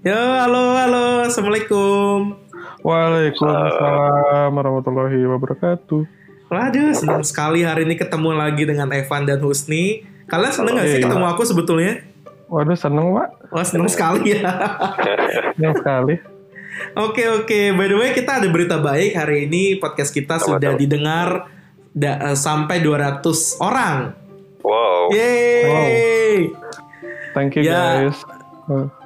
Yo, halo, halo, assalamualaikum. Waalaikumsalam warahmatullahi wabarakatuh. Waduh, senang sekali hari ini ketemu lagi dengan Evan dan Husni. Kalian seneng gak sih Iya. ketemu aku sebetulnya? Waduh seneng pak, Wah, seneng sekali ya. seneng sekali. Oke, oke. By the way, kita ada berita baik hari ini. Podcast kita sudah didengar da- eh, sampai 200 orang. Wow. Yeay! Thank you Ya. guys.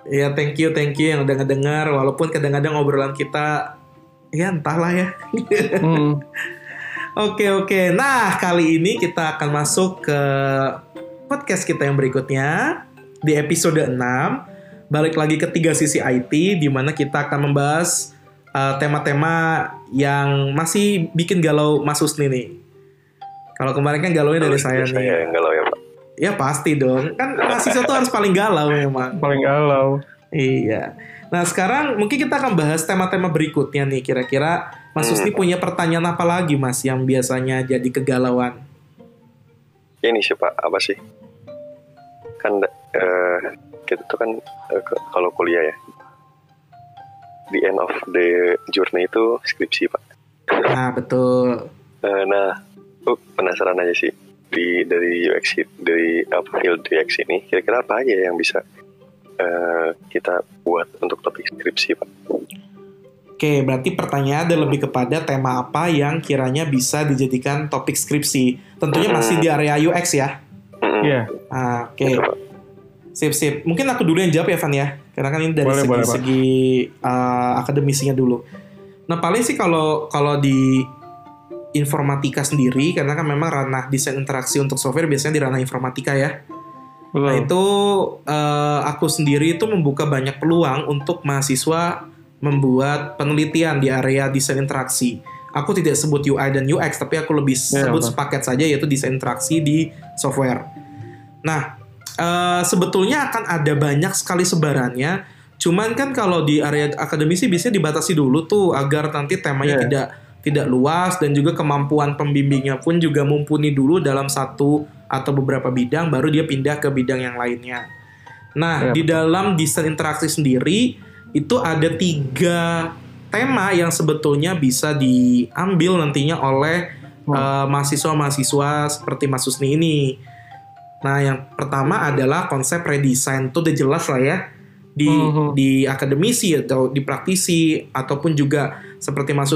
Eh, Ya, thank you, thank you yang udah ngedengar. Walaupun kadang-kadang obrolan kita, ya entahlah ya. hmm, Oke oke. Nah kali ini kita akan masuk ke podcast kita yang berikutnya di episode 6 Balik lagi ke tiga sisi IT di mana kita akan membahas uh, tema-tema yang masih bikin galau Mas Husni nih. Kalau kemarin kan galaunya dari saya Saya nih. yang galau ya pasti dong. Kan mahasiswa tuh harus paling galau memang. paling galau. Iya. Nah sekarang mungkin kita akan bahas tema-tema berikutnya nih. Kira-kira Mas Hmm. Husni punya pertanyaan apa lagi Mas yang biasanya jadi kegalauan? Ini sih Pak, apa sih? Kan eh, kita tuh kan ke- kalau kuliah ya. The end of the journey itu skripsi Pak. Nah betul. Eh, nah, aku penasaran aja sih di dari UX dari apa field UX ini kira-kira apa aja yang bisa eh, kita buat untuk topik skripsi Pak? Oke, berarti pertanyaan ada lebih kepada tema apa yang kiranya bisa dijadikan topik skripsi. Tentunya masih di area UX ya. Iya, Ah, Oke, sip sip. Mungkin aku dulu yang jawab ya, Van ya. Karena kan ini dari Boleh, segi, boleh, segi uh, akademisinya dulu. Nah paling sih kalau kalau di informatika sendiri, karena kan memang ranah desain interaksi untuk software biasanya di ranah informatika ya. betul. Nah itu eh, aku sendiri itu membuka banyak peluang untuk mahasiswa membuat penelitian di area desain interaksi. Aku tidak sebut UI dan UX, tapi aku lebih Ya, sebut betul. sepaket saja yaitu desain interaksi di software. Nah eh, sebetulnya akan ada banyak sekali sebarannya. Cuman kan kalau di area akademisi biasanya dibatasi dulu tuh agar nanti temanya Iya. tidak tidak luas dan juga kemampuan pembimbingnya pun juga mumpuni dulu dalam satu atau beberapa bidang baru dia pindah ke bidang yang lainnya. Nah, Iya, di dalam desain interaksi sendiri itu ada tiga tema yang sebetulnya bisa diambil nantinya oleh Hmm. eh, mahasiswa-mahasiswa seperti Mas Husni ini. Nah, yang pertama adalah konsep redesign. Itu udah jelas lah ya di Mhm. di akademisi atau di praktisi ataupun juga seperti Mas,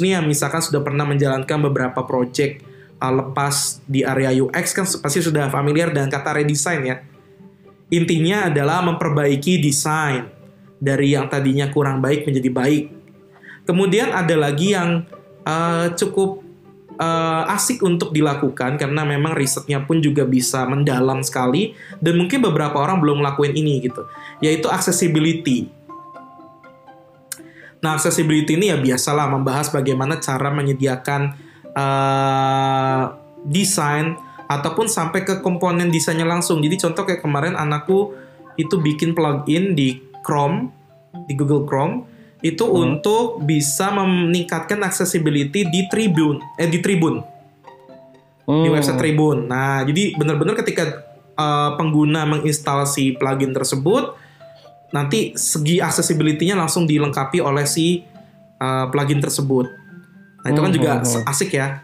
yang misalkan sudah pernah menjalankan beberapa project uh, lepas di area UX kan pasti sudah familiar dengan kata redesign ya. Intinya adalah memperbaiki desain dari yang tadinya kurang baik menjadi baik. Kemudian ada lagi yang uh, cukup uh, asik untuk dilakukan karena memang risetnya pun juga bisa mendalam sekali dan mungkin beberapa orang belum ngelakuin ini gitu, yaitu accessibility. Nah, accessibility ini ya biasalah membahas bagaimana cara menyediakan uh, desain ataupun sampai ke komponen desainnya langsung. Jadi contoh kayak kemarin anakku itu bikin plugin di Chrome, di Google Chrome, itu Hmm. untuk bisa meningkatkan accessibility di Tribune, eh di Tribune di Hmm, website Tribun. Nah, jadi benar-benar ketika uh, pengguna menginstal si plugin tersebut, nanti segi accessibility-nya langsung dilengkapi oleh si uh, plugin tersebut. Nah, itu kan Hmm, juga hmm, hmm. asik ya.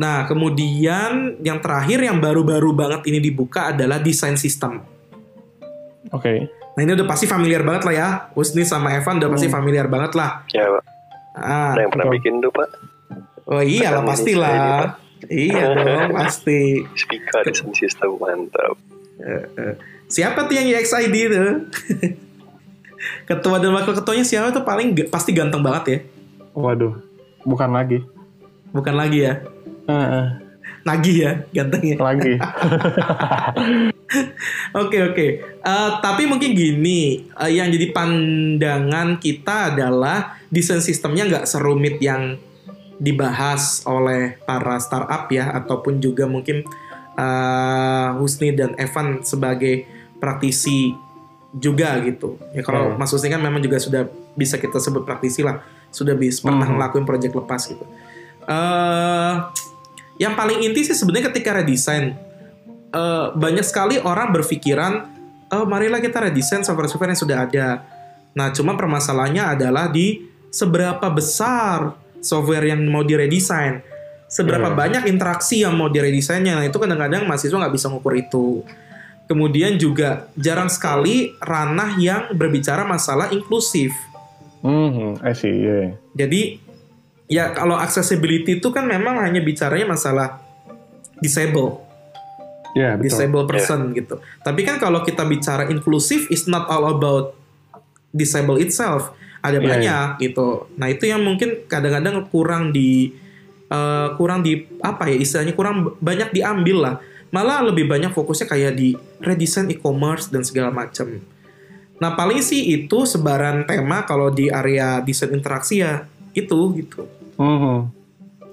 Nah, kemudian yang terakhir yang baru-baru banget ini dibuka adalah design system. Oke. Nah, ini udah pasti familiar banget lah ya. Husni sama Evan udah pasti Hmm. familiar banget lah. Ya Pak. Ah, yang pernah betul. bikin tuh Pak? oh saya pastilah. ini, Pak. Iya dong, pasti. Speaker desain sistem mantap. Eh, eh. Siapa tuh yang UXID tuh? Ketua dan wakil ketuanya siapa tuh paling pasti ganteng banget ya. Waduh, bukan lagi. Bukan lagi ya. Eh, eh, Nagih ya gantengnya. lagi. Oke oke. Eh, tapi mungkin gini, eh, yang jadi pandangan kita adalah desain sistemnya nggak serumit yang dibahas oleh para startup ya, ataupun juga mungkin eh, Husni dan Evan sebagai praktisi juga gitu. Ya kalau Hmm. Mas Husni kan memang juga sudah bisa kita sebut praktisi lah, sudah bisa pernah Hmm. ngelakuin project lepas gitu. Eh, yang paling inti sih sebenarnya ketika redesign eh, banyak sekali orang berpikiran oh marilah kita redesign software-software yang sudah ada. Nah, cuma permasalahannya adalah di seberapa besar software yang mau diredesign. Seberapa Iya. banyak interaksi yang mau diredesainnya. Nah, itu kadang-kadang mahasiswa nggak bisa ngukur itu. Kemudian juga jarang sekali ranah yang berbicara masalah inklusif. Hmm, I see, yeah. Jadi ya kalau accessibility itu kan memang hanya bicaranya masalah disable, Ya, betul. disable person gitu. Tapi kan kalau kita bicara inklusif is not all about disable itself. Ada Iya, banyak gitu. Nah, itu yang mungkin kadang-kadang kurang di eh, kurang di apa ya istilahnya kurang banyak diambil lah. Malah lebih banyak fokusnya kayak di redesign e-commerce dan segala macam. Nah, paling sih itu sebaran tema kalau di area desain interaksi ya itu gitu. Mhm.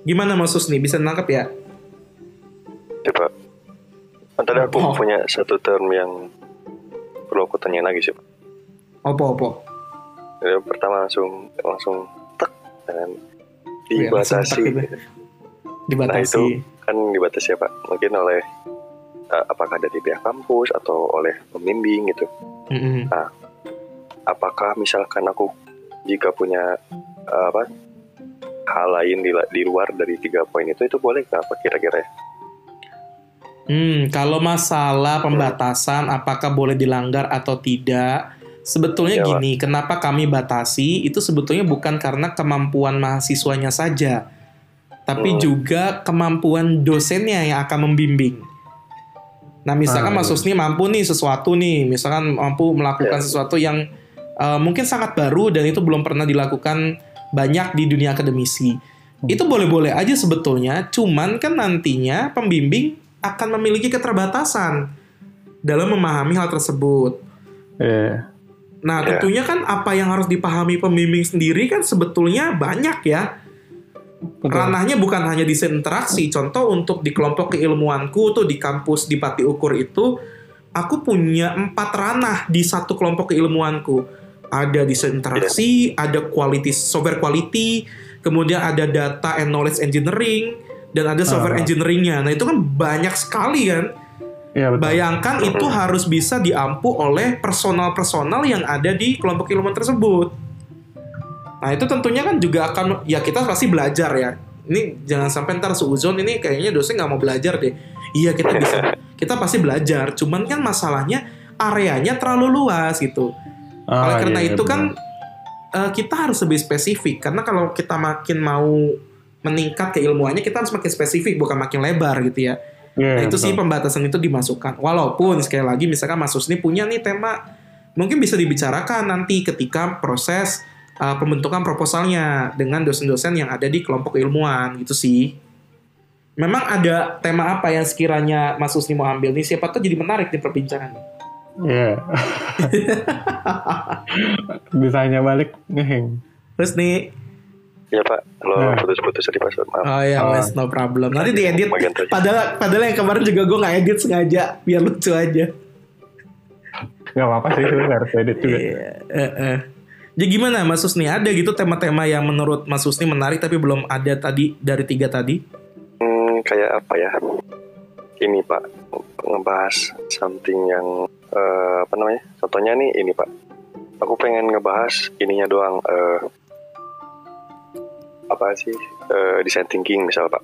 Gimana Mas Susni? Bisa nangkep ya? Coba. Kan tadi aku Oh. punya satu term yang perlu aku tanya lagi sih, Pak. Opo-opo. Jadi, pertama langsung langsung tek dan Iya, langsung dibatasi. tek gitu. Nah Dibatasi. itu kan dibatasi ya Pak. Mungkin oleh uh, apakah dari pihak kampus atau oleh pembimbing gitu. Mm-mm. Apakah misalkan aku jika punya uh, apa hal lain di, di luar dari tiga poin itu itu boleh nggak Pak kira-kira ya? Hmm, kalau masalah pembatasan apakah boleh dilanggar atau tidak, sebetulnya Ya, Pak. gini, kenapa kami batasi itu sebetulnya bukan karena kemampuan mahasiswanya saja, tapi Hmm. juga kemampuan dosennya yang akan membimbing. Nah, misalkan Ah, Mas iya. Mampu nih sesuatu nih, misalkan mampu melakukan Ya. sesuatu yang uh, mungkin sangat baru dan itu belum pernah dilakukan banyak di dunia akademisi. Itu boleh-boleh aja sebetulnya, cuman kan nantinya pembimbing akan memiliki keterbatasan dalam memahami hal tersebut. Iya. Nah, Ya. tentunya kan apa yang harus dipahami pembimbing sendiri kan sebetulnya banyak ya. Ranahnya bukan hanya desain interaksi. Contoh untuk di kelompok keilmuanku tuh di kampus di Pati Ukur itu, aku punya empat ranah di satu kelompok keilmuanku. Ada desain interaksi, ada quality software quality, kemudian ada data and knowledge engineering, dan ada software Ah. engineeringnya. Nah itu kan banyak sekali kan. Iya, betul. Bayangkan itu harus bisa diampu oleh personal-personal yang ada di kelompok ilmuwan tersebut. Nah itu tentunya kan juga akan ya kita pasti belajar ya. Ini jangan sampai ntar seuzon ini kayaknya dosen nggak mau belajar deh. Iya kita bisa, kita pasti belajar. Cuman kan masalahnya areanya terlalu luas gitu. Ah, Oleh karena iya, itu betul. kan eh, kita harus lebih spesifik karena kalau kita makin mau meningkat keilmuannya kita harus makin spesifik bukan makin lebar gitu ya. Iya, Nah itu betul. sih pembatasan itu dimasukkan. Walaupun sekali lagi misalkan Mas Susni punya nih tema mungkin bisa dibicarakan nanti ketika proses uh, pembentukan proposalnya dengan dosen-dosen yang ada di kelompok keilmuan gitu sih. Memang ada tema apa yang sekiranya Mas Susni mau ambil nih? Siapa tuh jadi menarik nih perbincangan. Iya. Ditanya balik ngeheng. Terus nih, Ya Pak, kalau Nah. putus-putus tadi Pak, maaf. oh ya Ah. wes no problem. Nanti diedit. Bagian tadi. Padahal padahal yang kemarin juga gue nggak edit sengaja biar lucu aja. Gak apa-apa sih, itu harus edit juga. Iya, eh, eh. Jadi gimana Mas Susni? Ada gitu tema-tema yang menurut Mas Susni menarik tapi belum ada tadi dari tiga tadi? Hmm, kayak apa ya? Ini Pak, ngebahas something yang eh, apa namanya? Contohnya nih ini Pak. Aku pengen ngebahas ininya doang. eh, apa sih? Eh, design thinking misal Pak.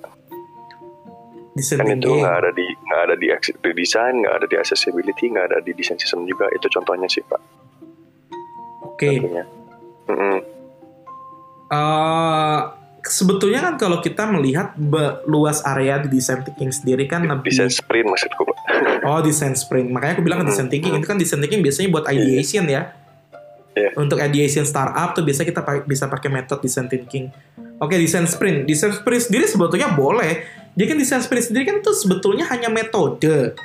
Desain Kan itu thinking. nggak ada di nggak ada di, di design, nggak ada di accessibility, nggak ada di design system juga. Itu contohnya sih Pak. Oke. Tentunya. Sebetulnya kan kalau kita melihat luas area di design thinking sendiri kan lebih Design sprint maksudku Pak. oh design sprint. Makanya aku bilang kan design thinking itu kan design thinking biasanya buat ideation ya. Iya. Untuk ideation startup tuh biasa kita pa- bisa pakai metode design thinking. Oke, design sprint. Design sprint sendiri sebetulnya boleh. Jadi kan design sprint sendiri kan itu sebetulnya hanya metode.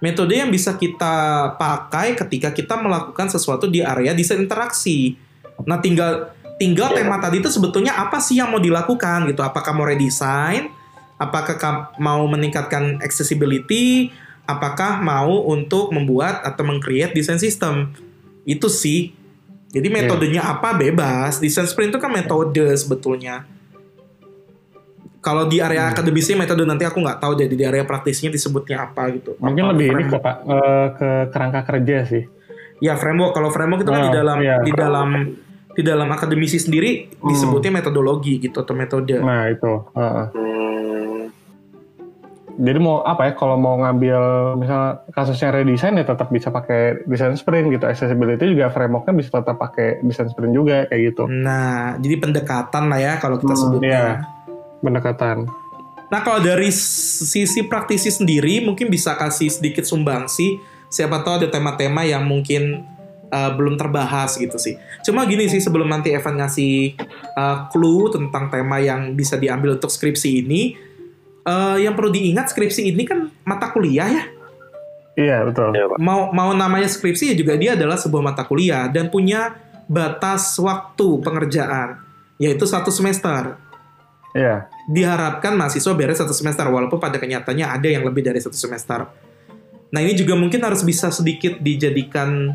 Metode yang bisa kita pakai ketika kita melakukan sesuatu di area desain interaksi. Nah, tinggal tinggal Iya. tema tadi itu sebetulnya apa sih yang mau dilakukan gitu? Apakah mau redesign? Apakah mau meningkatkan accessibility? Apakah mau untuk membuat atau meng-create desain system? Itu sih. Jadi metodenya apa bebas. Desain sprint itu kan metode sebetulnya. Kalau di area akademisnya metode nanti aku nggak tahu jadi di area praktisnya disebutnya apa gitu. Mungkin Apa, lebih ini Pak, eh, ke kerangka kerja sih. Ya framework. Kalau framework itu kan di Oh, dalam iya. di dalam di dalam akademisi sendiri disebutnya metodologi gitu atau metode. Nah itu. heeh. Hmm, Jadi mau apa ya? Kalau mau ngambil misal kasusnya redesign ya tetap bisa pakai design sprint gitu. Accessibility juga frameworknya bisa tetap pakai design sprint juga kayak gitu. Nah, jadi pendekatan lah ya kalau kita Hmm, sebutnya. iya. Pendekatan. Nah, kalau dari sisi praktisi sendiri mungkin bisa kasih sedikit sumbangsi. Siapa tahu ada tema-tema yang mungkin uh, belum terbahas gitu sih. Cuma gini sih sebelum nanti Evan ngasih uh, clue tentang tema yang bisa diambil untuk skripsi ini, uh, yang perlu diingat skripsi ini kan mata kuliah ya. Iya betul. ya Pak. Mau mau namanya skripsi ya juga dia adalah sebuah mata kuliah dan punya batas waktu pengerjaan yaitu satu semester. Iya. diharapkan mahasiswa beres satu semester walaupun pada kenyataannya ada yang lebih dari satu semester. Nah ini juga mungkin harus bisa sedikit dijadikan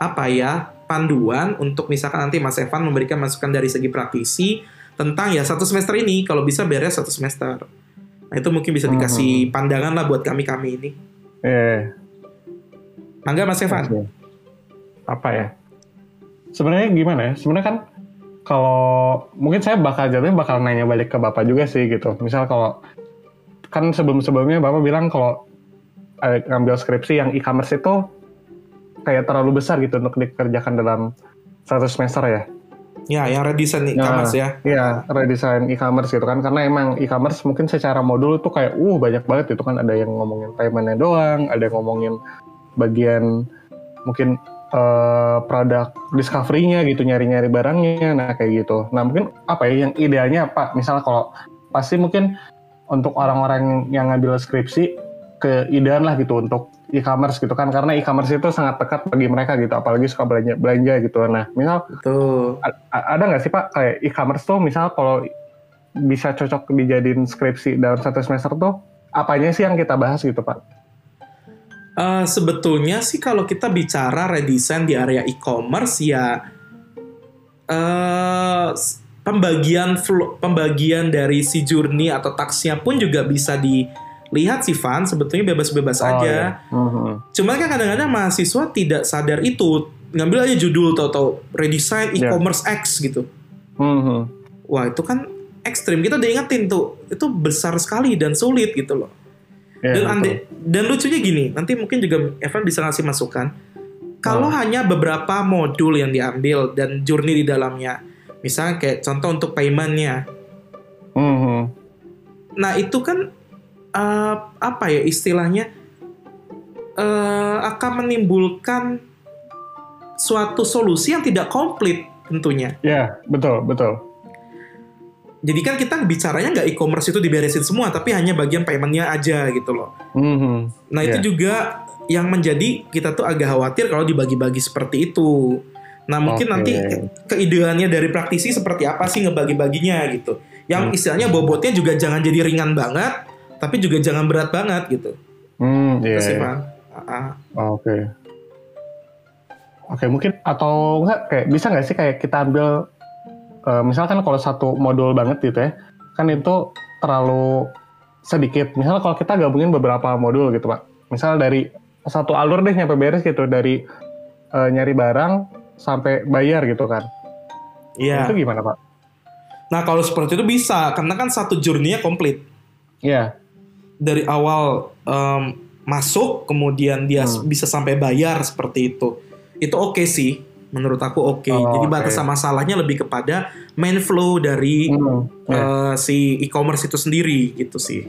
apa ya panduan untuk misalkan nanti Mas Evan memberikan masukan dari segi praktisi tentang ya satu semester ini kalau bisa beres satu semester. Nah itu mungkin bisa dikasih pandangan lah buat kami kami ini. Iya. Mangga Mas Evan. Oke. Apa ya? Sebenarnya gimana ya? Sebenarnya kan kalau mungkin saya bakal jatuhnya bakal nanya balik ke bapak juga sih gitu. Misal kalau kan sebelum-sebelumnya bapak bilang kalau eh, ngambil skripsi yang e-commerce itu kayak terlalu besar gitu untuk dikerjakan dalam satu semester ya. Ya yang redesign Nah, Kamas ya. Iya, redesign e-commerce gitu kan. Karena emang e-commerce mungkin secara modul tuh kayak uh banyak banget itu kan ada yang ngomongin paymentnya doang, ada yang ngomongin bagian mungkin eh, produk discovery-nya gitu, nyari-nyari barangnya, nah kayak gitu. Nah mungkin apa ya yang idealnya Pak, misalnya kalau pasti mungkin untuk orang-orang yang ngambil skripsi keidean lah gitu untuk e-commerce gitu kan, karena e-commerce itu sangat dekat bagi mereka gitu, apalagi suka belanja belanja gitu. Nah misal Betul. A- ada nggak sih Pak kayak e-commerce tuh misal kalau bisa cocok dijadiin skripsi dalam satu semester tuh apanya sih yang kita bahas gitu Pak? Eh, sebetulnya sih kalau kita bicara redesign di area e-commerce ya eh s- pembagian pembagian dari si journey atau taksnya pun juga bisa dilihat sih Van sebetulnya bebas-bebas aja. iya. Mhm. Cuman kan kadang-kadang mahasiswa tidak sadar itu ngambil aja judul atau redesign Ya. e-commerce X gitu. Mhm. Wah itu kan ekstrim kita udah ingetin tuh itu besar sekali dan sulit gitu loh. Iya, dan ande, dan lucunya gini, nanti mungkin juga Evan bisa ngasih masukan. Kalau Oh. hanya beberapa modul yang diambil dan journey di dalamnya, misalnya kayak contoh untuk paymentnya, Mhm. nah itu kan eh, apa ya istilahnya eh, akan menimbulkan suatu solusi yang tidak komplit tentunya. Iya, betul, betul. Jadi kan kita bicaranya nggak e-commerce itu diberesin semua, tapi hanya bagian paymentnya aja gitu loh. Mhm. Nah itu Iya. juga yang menjadi kita tuh agak khawatir kalau dibagi-bagi seperti itu. Nah mungkin Oke. nanti keideannya dari praktisi seperti apa sih ngebagi-baginya gitu. Yang Hmm. istilahnya bobotnya juga jangan jadi ringan banget, tapi juga jangan berat banget gitu. Hmm, iya. Itu sih, iya. Ah, ah. Oke. Oke, mungkin atau enggak kayak bisa nggak sih kayak kita ambil eh, misalkan kalau satu modul banget gitu ya, kan itu terlalu sedikit. Misalnya kalau kita gabungin beberapa modul gitu, Pak. Misal dari satu alur deh nyampe beres gitu dari eh, nyari barang sampai bayar gitu kan. Iya. Itu gimana, Pak? Nah kalau seperti itu bisa, karena kan satu journey-nya komplit. Iya. Dari awal em, masuk, kemudian dia Hmm. bisa sampai bayar seperti itu. Itu oke sih, menurut aku oke. Oh, Jadi batasan masalahnya lebih kepada main flow dari Hmm, iya. eh, si e-commerce itu sendiri gitu sih.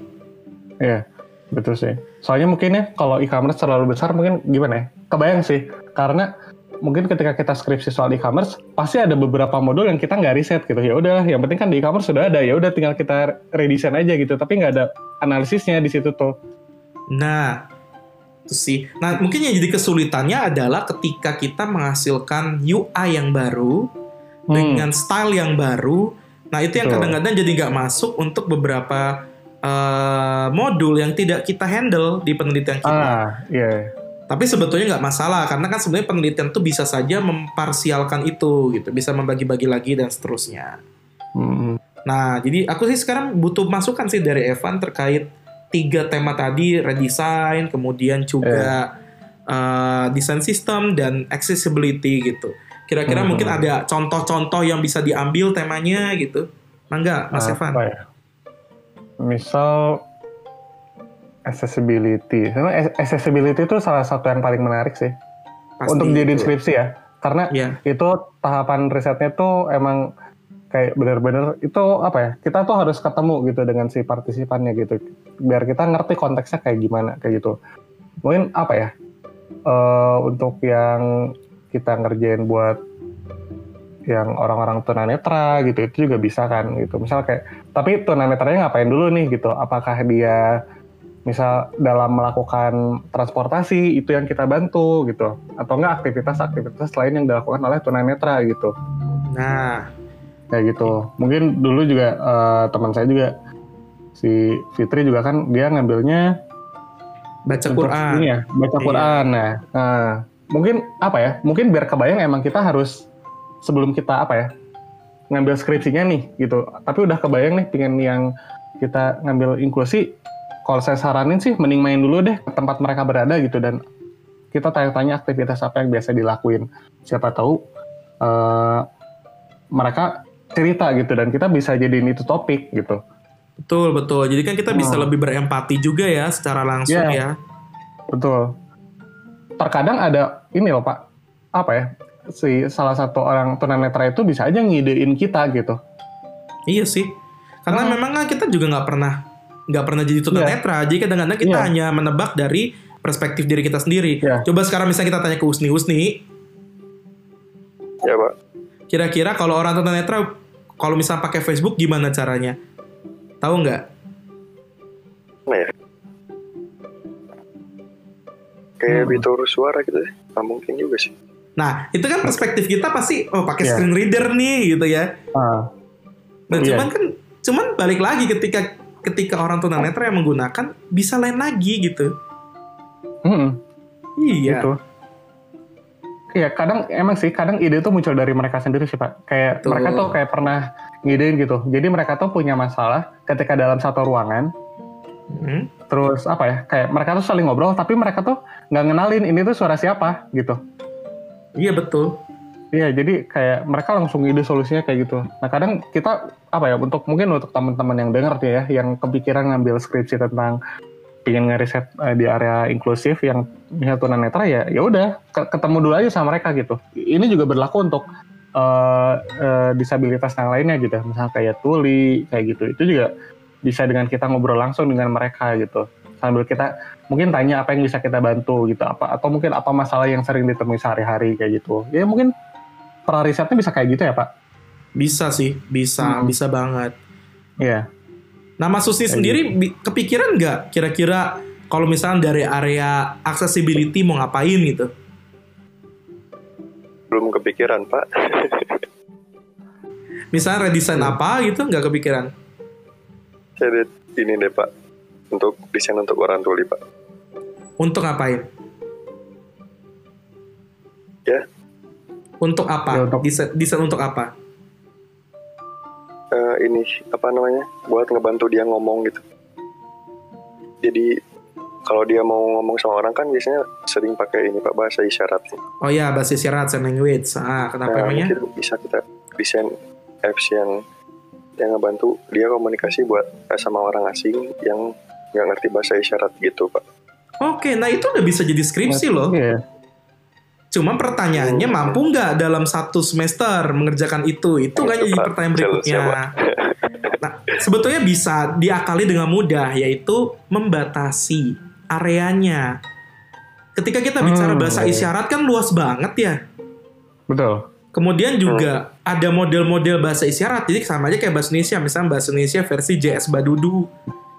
Iya, betul sih. Soalnya mungkin ya kalau e-commerce terlalu besar mungkin gimana ya? Kebayang sih, karena mungkin ketika kita skripsi soal e-commerce pasti ada beberapa modul yang kita nggak riset gitu. Ya udah, yang penting kan di e-commerce sudah ada. Ya udah tinggal kita redesign aja gitu. Tapi nggak ada analisisnya di situ tuh. Nah, itu sih. Nah, mungkin yang jadi kesulitannya adalah ketika kita menghasilkan UI yang baru Hmm, dengan style yang baru. Nah, itu yang kadang-kadang jadi nggak masuk untuk beberapa eh, modul yang tidak kita handle di penelitian kita. Ah, iya. Tapi sebetulnya nggak masalah karena kan sebenarnya penelitian tuh bisa saja memparsialkan itu gitu, bisa membagi-bagi lagi dan seterusnya. Hmm, Nah, jadi aku sih sekarang butuh masukan sih dari Evan terkait tiga tema tadi, redesign, kemudian juga uh, design system dan accessibility gitu. Kira-kira Hmm. mungkin ada contoh-contoh yang bisa diambil temanya gitu. Mangga, Mas Apa Evan. ya? Misal accessibility. Sebenarnya accessibility itu salah satu yang paling menarik sih Pasti. untuk jadi skripsi ya. Karena Iya, itu tahapan risetnya tuh emang kayak bener-bener itu apa ya kita tuh harus ketemu gitu dengan si partisipannya gitu biar kita ngerti konteksnya kayak gimana kayak gitu mungkin apa ya eh, untuk yang kita ngerjain buat yang orang-orang tunanetra gitu itu juga bisa kan gitu misal kayak tapi tunanetranya ngapain dulu nih gitu apakah dia misal dalam melakukan transportasi itu yang kita bantu gitu. Atau enggak aktivitas-aktivitas lain yang dilakukan oleh tunanetra gitu. Nah. Kayak gitu. Mungkin dulu juga eh, teman saya juga si Fitri juga kan dia ngambilnya baca Quran. ini ya baca Iya. Quran nah, nah mungkin apa ya mungkin biar kebayang emang kita harus sebelum kita apa ya ngambil skripsinya nih gitu. Tapi udah kebayang nih pengen yang kita ngambil inklusi kalau saya saranin sih mending main dulu deh ke tempat mereka berada gitu dan kita tanya-tanya aktivitas apa yang biasa dilakuin siapa tahu eh, mereka cerita gitu dan kita bisa jadiin itu topik gitu Betul, betul. Jadi kan kita bisa Hmm. lebih berempati juga ya secara langsung Iya. ya. Betul. Terkadang ada ini loh Pak, apa ya? Si salah satu orang tunanetra itu bisa aja ngidein kita gitu. Iya sih. Karena Hmm. memang kan kita juga nggak pernah nggak pernah jadi tunanetra. Jadi kadang-kadang kita Iya. hanya menebak dari perspektif diri kita sendiri. Iya. Coba sekarang misalnya kita tanya ke Usni, Usni, Ya pak. kira-kira kalau orang tunanetra kalau misalnya pakai Facebook gimana caranya? Tahu nggak? Ya? Kayak Hmm. fitur suara gitu ya. Nggak mungkin juga sih. Nah, itu kan perspektif kita pasti oh pakai Iya. screen reader nih gitu ya. Ah, Nah, Iya. cuman kan cuman balik lagi ketika ketika orang tunanetra yang menggunakan bisa lain lagi gitu. mm-mm, Iya. gitu. Iya, kadang emang sih kadang ide itu muncul dari mereka sendiri sih Pak. Kayak Betul. mereka tuh kayak pernah ngidein gitu. Jadi mereka tuh punya masalah ketika dalam satu ruangan. Hmm. Terus apa ya? Kayak mereka tuh saling ngobrol, tapi mereka tuh nggak ngenalin ini tuh suara siapa gitu. Iya betul. Iya, jadi kayak mereka langsung ide solusinya kayak gitu. Nah, kadang kita apa ya untuk mungkin untuk teman-teman yang dengar ya, yang kepikiran ngambil skripsi tentang ingin ngeriset eh, di area inklusif yang misalnya tunanetra ya, ya udah ke- ketemu dulu aja sama mereka gitu. Ini juga berlaku untuk eh, eh, disabilitas yang lainnya gitu, misalnya kayak tuli kayak gitu. Itu juga bisa dengan kita ngobrol langsung dengan mereka gitu. Sambil kita mungkin tanya apa yang bisa kita bantu gitu, apa atau mungkin apa masalah yang sering ditemui sehari-hari kayak gitu. Ya mungkin pra risetnya bisa kayak gitu ya Pak? Bisa sih, bisa, Hmm. bisa banget. Iya. Nah, Mas Susni Kayak sendiri bi- kepikiran nggak kira-kira kalau misalnya dari area accessibility mau ngapain gitu? Belum kepikiran pak. Misalnya redesign Hmm. apa gitu nggak kepikiran? Saya ini deh pak. Untuk desain untuk orang tuli pak. Untuk ngapain? Ya. Untuk apa? Ya, untuk- Desain, desain untuk apa? Eh, ini apa namanya? Buat ngebantu dia ngomong gitu. Jadi kalau dia mau ngomong sama orang kan biasanya sering pakai ini pak bahasa isyarat. Oh ya, bahasa isyarat sign language. Ah, kenapa Nah, emangnya? mungkin bisa kita desain apps yang yang ngebantu dia komunikasi buat eh, sama orang asing yang nggak ngerti bahasa isyarat gitu pak. Oke, nah itu udah bisa jadi skripsi loh. Iya. Cuma pertanyaannya Hmm. mampu nggak dalam satu semester mengerjakan itu? Itu kan jadi pertanyaan berikutnya. ya, Nah, sebetulnya bisa diakali dengan mudah, yaitu membatasi areanya. Ketika kita bicara Hmm. bahasa isyarat kan luas banget ya. Betul. Kemudian juga ada model-model bahasa isyarat, jadi sama aja kayak bahasa Indonesia, misalnya bahasa Indonesia versi JS Badudu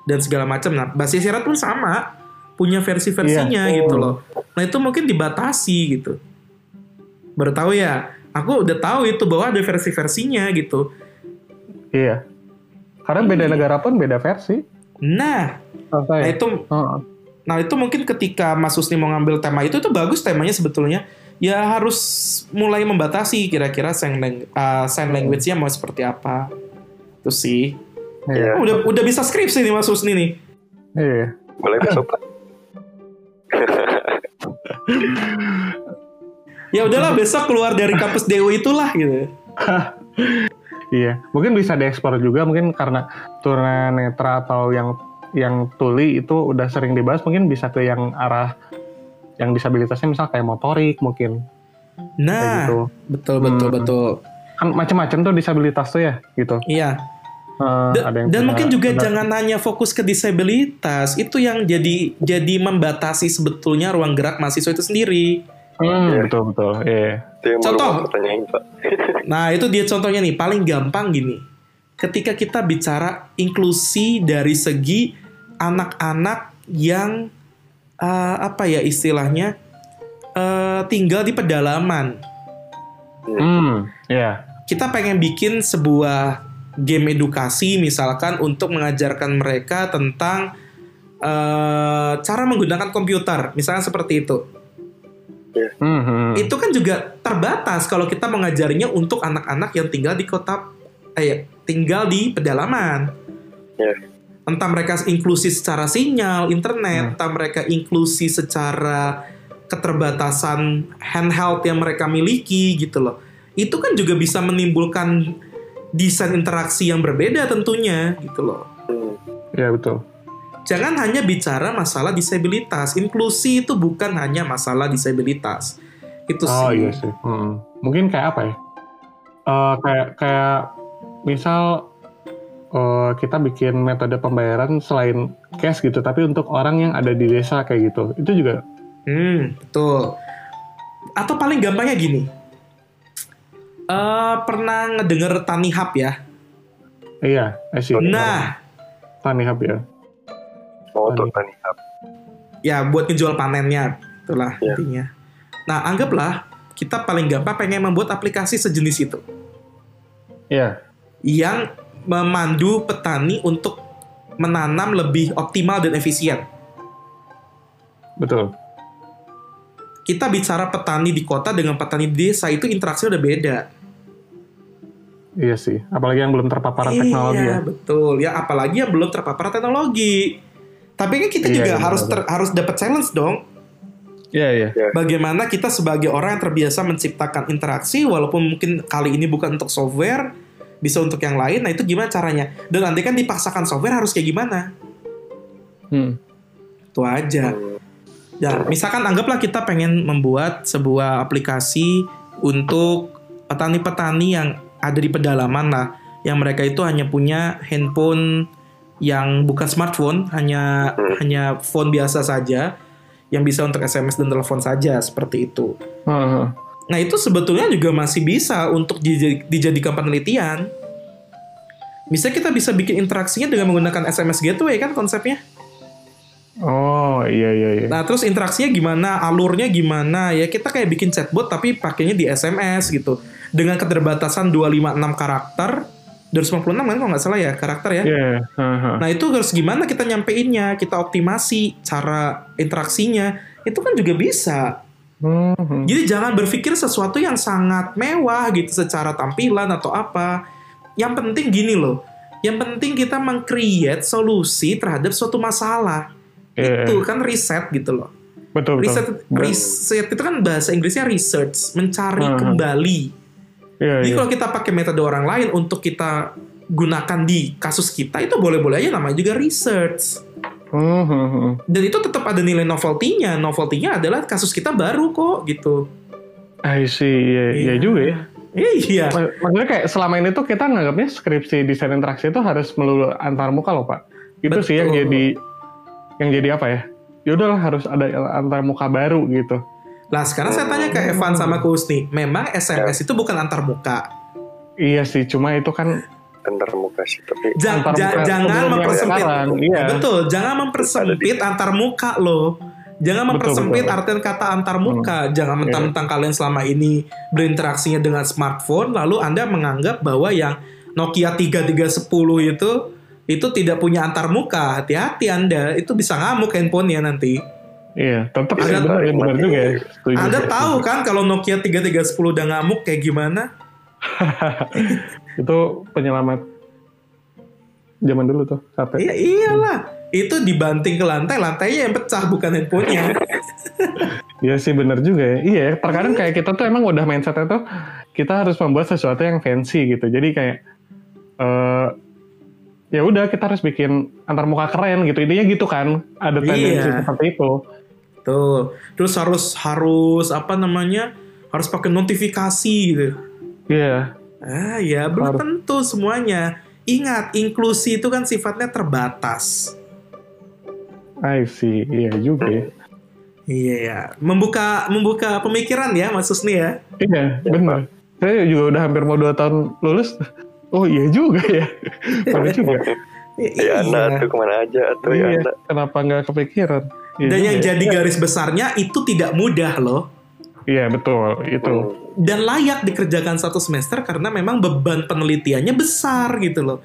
dan segala macam. Nah, bahasa isyarat pun sama, punya versi-versinya Iya. gitu loh. Nah, itu mungkin dibatasi gitu. Baru tahu ya, aku udah tahu itu bahwa ada versi-versinya gitu. Iya. Karena beda negara pun beda versi. Nah, Tahu nah itu Heeh. Nah itu mungkin ketika Mas Husni mau ngambil tema itu tuh bagus temanya sebetulnya. Ya harus mulai membatasi kira-kira sign, lang- uh, sign language-nya mau seperti apa. Itu sih. Iya. Udah udah bisa skripsi nih Mas Husni nih. Iya. Boleh besok. Ya udahlah besok keluar dari kampus DU itulah gitu. Iya, mungkin bisa diekspor juga mungkin karena tunanetra atau yang yang tuli itu udah sering dibahas mungkin bisa ke yang arah yang disabilitasnya misal kayak motorik mungkin kayak Nah, gitu. betul betul Hmm. betul. Kan macam-macam tuh disabilitas tuh ya gitu. Iya. Eh, Da- ada yang dan mungkin juga ada- jangan hanya fokus ke disabilitas, itu yang jadi jadi membatasi sebetulnya ruang gerak mahasiswa itu sendiri. Hmm, Iya. betul betul. Iya. Baru Contoh. Nah, itu dia contohnya nih, paling gampang gini. Ketika kita bicara inklusi dari segi anak-anak yang eh, apa ya istilahnya eh, tinggal di pedalaman. Hmm, iya. Kita pengen bikin sebuah game edukasi misalkan untuk mengajarkan mereka tentang eh, cara menggunakan komputer, misalnya seperti itu. Hmm, hmm. itu kan juga terbatas kalau kita mengajarinya untuk anak-anak yang tinggal di kota eh tinggal di pedalaman. Ya. Entah mereka inklusi secara sinyal internet, Hmm. entah mereka inklusi secara keterbatasan handheld yang mereka miliki gitu loh. Itu kan juga bisa menimbulkan desain interaksi yang berbeda tentunya gitu loh. Iya betul. Jangan hanya bicara masalah disabilitas. Inklusi itu bukan hanya masalah disabilitas. Itu Oh sih. iya sih. Hmm. Mungkin kayak apa ya? Eh, kayak kayak misal eh, kita bikin metode pembayaran selain cash gitu, tapi untuk orang yang ada di desa kayak gitu, itu juga. Hmm, betul. Atau paling gampangnya gini. Eh pernah ngedenger Tani Hub ya? Iya, see. Nah, Tani Hub ya. Oh, Tani. tani hub. ya buat ngejual panennya, itulah Ya. intinya. Nah, anggaplah kita paling gampang pengen membuat aplikasi sejenis itu Iya. yang memandu petani untuk menanam lebih optimal dan efisien. Betul. Kita bicara petani di kota dengan petani di desa itu interaksinya udah beda. Iya sih. Apalagi yang belum terpapar teknologi iya, ya. betul. Ya apalagi yang belum terpapar teknologi. Tapi kan kita Iya, juga iya, harus ter- harus dapat challenge dong. Iya, iya. Bagaimana kita sebagai orang yang terbiasa menciptakan interaksi walaupun mungkin kali ini bukan untuk software, bisa untuk yang lain. Nah, itu gimana caranya? Dan nanti kan dipaksakan software harus kayak gimana? Hmm. Itu aja. Ya, misalkan anggaplah kita pengen membuat sebuah aplikasi untuk petani-petani yang ada di pedalaman lah, yang mereka itu hanya punya handphone yang bukan smartphone, hanya Hmm. hanya phone biasa saja, yang bisa untuk SMS dan telepon saja seperti itu. Hmm. Nah itu sebetulnya juga masih bisa untuk dij- dijadikan penelitian. Misalnya kita bisa bikin interaksinya dengan menggunakan SMS gateway kan konsepnya. Oh, iya, iya, iya. Nah, terus interaksinya gimana, alurnya gimana? Ya kita kayak bikin chatbot tapi pakainya di SMS gitu. Dengan keterbatasan 256 karakter, 256 kan kalau nggak salah ya karakter ya. Iya. haha. Nah, itu harus gimana kita nyampeinnya, kita optimasi cara interaksinya. Itu kan juga bisa. Hmm. Jadi jangan berpikir sesuatu yang sangat mewah gitu secara tampilan atau apa. Yang penting gini loh. Yang penting kita meng-create solusi terhadap suatu masalah. Iya, Itu kan riset gitu loh. betul, betul. Riset, Dan- riset itu kan bahasa Inggrisnya research, mencari Hmm. kembali. Iya, Jadi iya. kalau kita pakai metode orang lain untuk kita gunakan di kasus kita itu boleh-boleh aja namanya juga research. Hmm, hmm, hmm. Dan itu tetap ada nilai novelty-nya. Novelty-nya adalah kasus kita baru kok gitu. I see, iya, iya juga ya. Iya. Mak- Maksudnya kayak selama ini tuh kita nganggapnya skripsi desain interaksi itu harus melulu antar muka loh pak. Itu sih yang Betul. jadi yang jadi apa ya? Yaudahlah harus ada antar muka baru gitu. Lah sekarang saya tanya ke Evan sama ke Husni, memang SMS itu bukan antar muka. Iya sih, cuma itu kan antar muka sih tapi Ja- Antar ja- muka jangan mempersempit. iya. Betul, jangan mempersempit antar muka loh. Jangan Betul, mempersempit betul. Hmm. artian kata antar muka. Jangan Iya. mentang-mentang kalian selama ini berinteraksinya dengan smartphone, lalu Anda menganggap bahwa yang Nokia 3310 itu itu tidak punya antar muka. Hati-hati Anda, itu bisa ngamuk handphonenya nanti. iya tetap sih Ada- benar ya benar juga ya. Setuju, Anda tahu kan kalau Nokia 3310 udah ngamuk kayak gimana? itu penyelamat zaman dulu tuh HP. Iya iyalah. Itu dibanting ke lantai, lantainya yang pecah bukan handphonenya. Iya sih bener juga ya. Iya, terkadang kayak kita tuh emang udah mindsetnya tuh kita harus membuat sesuatu yang fancy gitu. Jadi kayak eh ya udah kita harus bikin antar muka keren gitu. Intinya gitu kan. Ada tendensi Iya. seperti itu. Tuh. Terus harus harus apa namanya? Harus pakai notifikasi gitu. Iya. Ah ya belum Harus. tentu semuanya. Ingat, inklusi itu kan sifatnya terbatas. I see. Iya juga ya. Iya ya, membuka membuka pemikiran ya Mas Susni ya. Iya, benar. Saya juga udah hampir mau dua tahun lulus. Oh iya juga ya. Benar juga. Ya anak tuh ke mana aja tuh ya Iya, anak. kenapa nggak kepikiran? Iya Dan yang ya. jadi garis besarnya itu tidak mudah loh. Iya betul itu. Hmm. Dan layak dikerjakan satu semester karena memang beban penelitiannya besar gitu loh.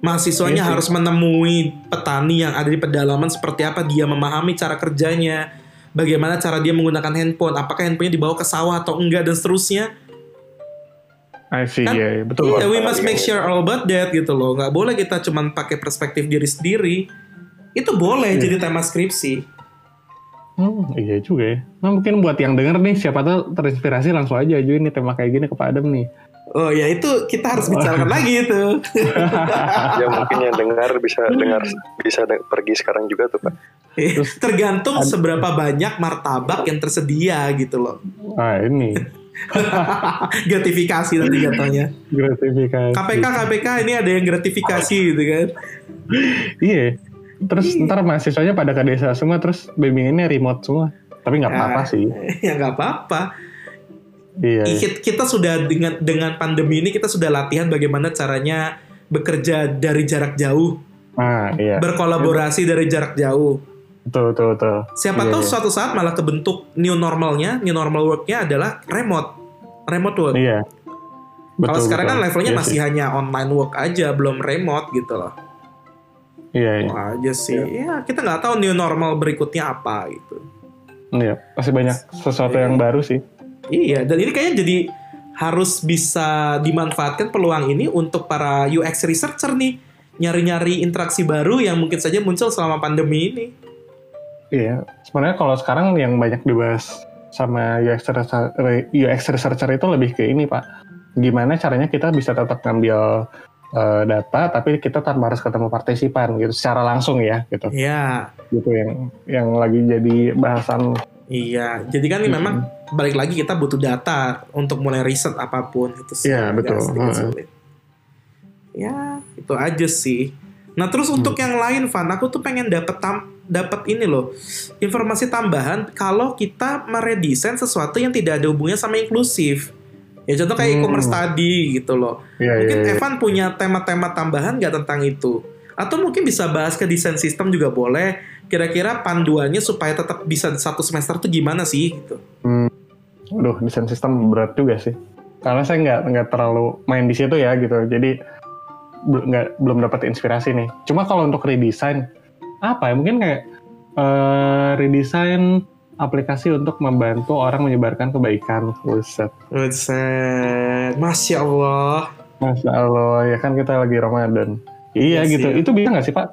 Mahasiswanya Iya harus menemui petani yang ada di pedalaman seperti apa dia memahami cara kerjanya, bagaimana cara dia menggunakan handphone, apakah handphonenya dibawa ke sawah atau enggak dan seterusnya. I see, Kan- iya, iya, betul. Iya, we Pak. must make sure all about that gitu loh. Nggak boleh kita cuman pakai perspektif diri sendiri. Itu boleh Iya. jadi tema skripsi. Hmm, iya juga ya. Nah, mungkin buat yang denger nih, siapa tahu terinspirasi langsung aja ajuin nih tema kayak gini ke Pak Adam nih. Oh ya itu kita harus bicarakan lagi itu. Ya mungkin yang dengar bisa dengar bisa de- pergi sekarang juga tuh pak. Tergantung seberapa banyak martabak yang tersedia gitu loh. Ah ini gratifikasi nanti katanya. gratifikasi. KPK KPK ini ada yang gratifikasi gitu kan. Iya. Terus ntar mahasiswanya pada ke desa semua, terus bimbingannya remote semua. Tapi nggak apa-apa Ya, sih. Ya nggak apa-apa. Iya. Kita, kita sudah dengan dengan pandemi ini kita sudah latihan bagaimana caranya bekerja dari jarak jauh, Ah iya. berkolaborasi dari jarak jauh. Betul betul betul. Siapa Iya, tahu iya. suatu saat malah kebentuk new normalnya, new normal worknya adalah remote, remote work. Iya. Kalau sekarang kan levelnya Iya masih sih. hanya online work aja, belum remote gitu loh. Iya, iya. Wah aja sih. Ya kita nggak tahu new normal berikutnya apa gitu. Iya, Masih banyak sesuatu yang baru sih. Iya, dan ini kayaknya jadi harus bisa dimanfaatkan peluang ini untuk para UX researcher nih nyari-nyari interaksi baru yang mungkin saja muncul selama pandemi ini. Iya, sebenarnya kalau sekarang yang banyak dibahas sama UX researcher, UX researcher itu lebih ke ini pak, gimana caranya kita bisa tetap ngambil eh, data, tapi kita tanpa harus ketemu partisipan gitu, secara langsung ya gitu, Iya, gitu yang yang lagi jadi bahasan. iya. Jadi kan Hmm. memang balik lagi kita butuh data untuk mulai riset apa pun itu sih. Iya, betul. sedikit sulit. Ya, itu aja sih. Nah, terus Hmm. untuk yang lain, Van, aku tuh pengen dapat tam dapat ini loh informasi tambahan kalau kita meredesain sesuatu yang tidak ada hubungannya sama inklusif. Ya contoh kayak Hmm. e-commerce tadi gitu loh. Iya, Mungkin iya, iya. Evan punya tema-tema tambahan nggak tentang itu? Atau mungkin bisa bahas ke desain sistem juga boleh. Kira-kira panduannya supaya tetap bisa satu semester tuh gimana sih gitu? Aduh, desain sistem berat juga sih. Karena saya nggak nggak terlalu main di situ ya gitu. Jadi nggak belum dapat inspirasi nih. Cuma kalau untuk redesign apa ya? Mungkin kayak eh, redesign aplikasi untuk membantu orang menyebarkan kebaikan. Buset. Buset, Masya Allah. Masya Allah, ya kan kita lagi Ramadan. Iya Iya gitu. Itu bisa nggak sih Pak?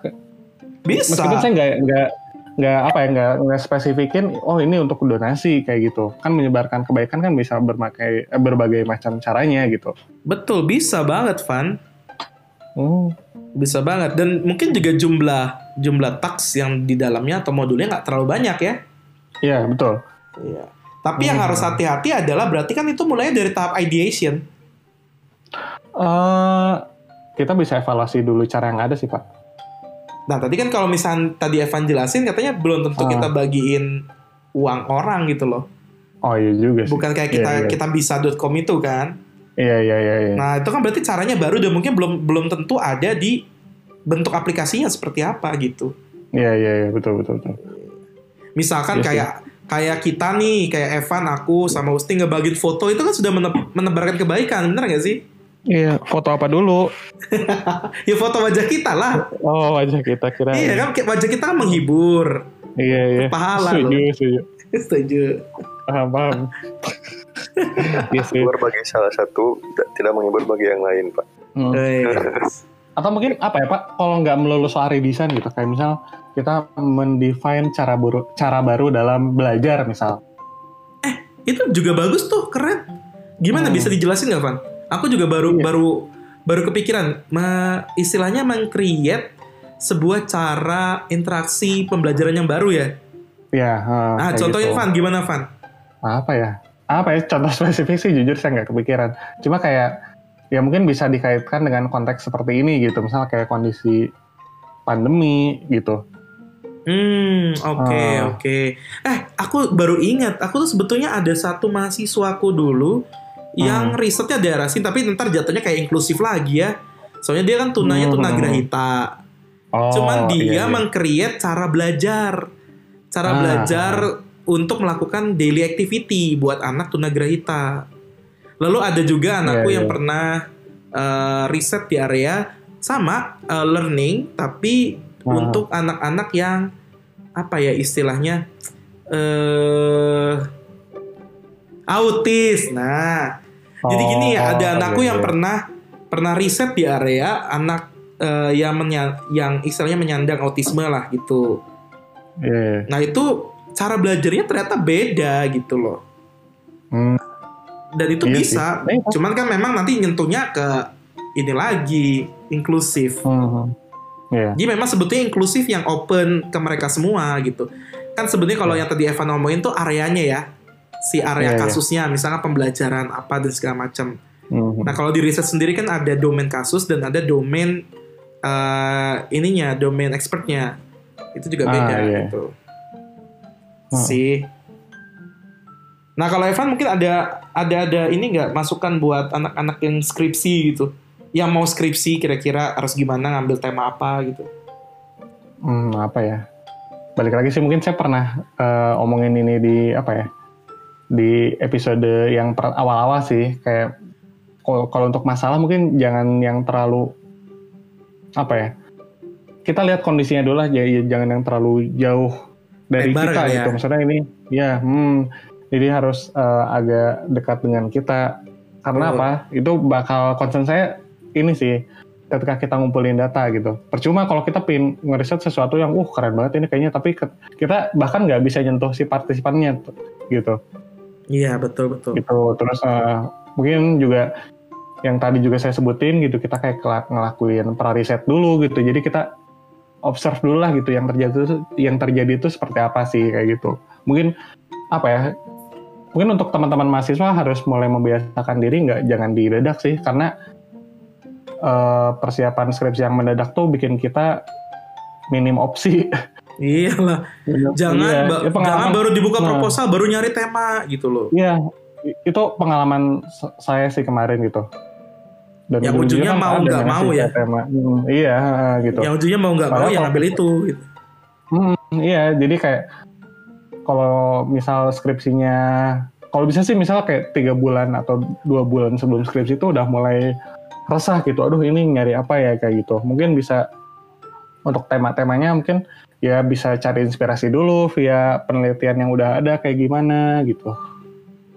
Bisa. Meskipun saya nggak nggak nggak apa ya nggak nggak spesifikin. Oh ini untuk donasi kayak gitu. Kan menyebarkan kebaikan kan bisa berbagai eh, berbagai macam caranya gitu. Betul, bisa banget, Van. Hmm. Bisa banget. Dan mungkin juga jumlah jumlah taks yang di dalamnya atau modulnya nggak terlalu banyak ya. Iya betul. Iya. Tapi yang Hmm. harus hati-hati adalah berarti kan itu mulainya dari tahap ideation. eh kita bisa evaluasi dulu cara yang ada sih Pak. Nah, tadi kan kalau misalnya tadi Evan jelasin katanya belum tentu Ah. kita bagiin uang orang gitu loh. Oh iya juga sih. Bukan kayak kita Iya, iya. kita bisa.com itu kan. Iya iya iya. iya. Nah, itu kan berarti caranya baru dan mungkin belum belum tentu ada di bentuk aplikasinya seperti apa gitu. Iya iya iya betul betul betul. Misalkan Iya sih. kayak kayak kita nih, kayak Evan, aku sama Usti ngebagiin foto itu kan sudah mene- menebarkan kebaikan, bener gak sih? Iya foto apa dulu? Ya foto wajah kita lah. Oh wajah kita kira. Iya kan kayak wajah kita kan menghibur. Iya iya. Pahala Setuju loh. setuju. Setuju. Paham paham. Iya sih. Menghibur bagi salah satu, tidak tidak menghibur bagi yang lain pak. Hmm. Atau mungkin apa ya Pak kalau nggak melulu soal redesign gitu kayak misal kita mendefine cara baru cara baru dalam belajar misal Itu juga bagus tuh, keren. Gimana Hmm. bisa dijelasin nggak, Van? Aku juga baru Iya. baru baru kepikiran, me- istilahnya meng-create sebuah cara interaksi pembelajaran yang baru ya. ya eh, Ah, kayak contohin gitu. Van, gimana Van? apa ya apa ya contoh spesifik sih jujur saya nggak kepikiran cuma kayak ya mungkin bisa dikaitkan dengan konteks seperti ini gitu misalnya kayak kondisi pandemi gitu Hmm, oke Ah. oke. Eh, aku baru ingat, aku tuh sebetulnya ada satu mahasiswaku dulu yang Hmm. risetnya daerah sini, tapi ntar jatuhnya kayak inklusif lagi ya. Soalnya dia kan tunanya Hmm. tunagrahita. oh Cuman dia iya, iya. meng-create cara belajar. Cara Ah. belajar untuk melakukan daily activity buat anak tunagrahita. Lalu ada juga anakku Iya, yang iya. pernah eh, riset di area sama eh, learning tapi Ah. untuk anak-anak yang apa ya istilahnya eh autis. Nah, jadi gini ya, Oh, ada anakku iya, yang iya. pernah pernah riset di area anak eh, yang menya- yang istilahnya menyandang autisme lah gitu. Iya, iya. Nah, itu cara belajarnya ternyata beda gitu loh. Hmm, Dan itu Iya bisa. sih. Iya. Cuman kan memang nanti nyentuhnya ke ini lagi inklusif. hmm, iya. Jadi memang sebetulnya inklusif yang open ke mereka semua gitu. Kan sebenarnya kalau yang tadi Evan ngomongin tuh areanya ya. Si area Iya, iya. kasusnya misalnya pembelajaran apa dan segala macam. Hmm, Nah, kalau di riset sendiri kan ada domain kasus dan ada domain eh, ininya, domain expertnya. Itu juga Ah, beda iya. gitu. Hmm. Sih. Nah, kalau Evan mungkin ada ada ada ini nggak masukan buat anak-anak yang skripsi gitu. Yang mau skripsi kira-kira harus gimana ngambil tema apa gitu. hmm, apa ya balik lagi sih mungkin saya pernah eh, omongin ini di apa ya di episode yang awal-awal sih kayak kalau untuk masalah mungkin jangan yang terlalu apa ya kita lihat kondisinya dulu lah ya, ya, jangan yang terlalu jauh dari Lebar kita kali ya. gitu maksudnya ini ya hmm, jadi harus eh, agak dekat dengan kita. Karena Betul. apa? Itu bakal concern saya ini sih ketika kita ngumpulin data gitu. Percuma kalau kita pin ngeriset sesuatu yang uh keren banget ini kayaknya. Tapi ke- kita bahkan nggak bisa nyentuh si partisipannya gitu. Iya betul betul. gitu. Terus eh, mungkin juga yang tadi juga saya sebutin gitu kita kayak kelak- ngelakuin prariset dulu gitu. Jadi kita observe dulu lah gitu yang terjadi itu yang terjadi itu seperti apa sih kayak gitu. Mungkin apa ya mungkin untuk teman-teman mahasiswa harus mulai membiasakan diri nggak jangan didadak sih karena eh, persiapan skripsi yang mendadak tuh bikin kita minim opsi Iyalah, jangan Iya, ba- ya pengalaman- jangan baru dibuka Nah. proposal baru nyari tema gitu loh. Iya, itu pengalaman saya sih kemarin gitu. Dan Yang ujungnya mau ada nggak mau ya? Tema. Hmm, iya, gitu. Yang ujungnya mau nggak mau yang ambil itu. Gitu. Hmm, iya, jadi kayak kalau misal skripsinya, kalau bisa sih misal kayak tiga bulan atau dua bulan sebelum skripsi itu udah mulai resah gitu. Aduh ini nyari apa ya kayak gitu. Mungkin bisa untuk tema-temanya mungkin ya bisa cari inspirasi dulu via penelitian yang udah ada kayak gimana gitu.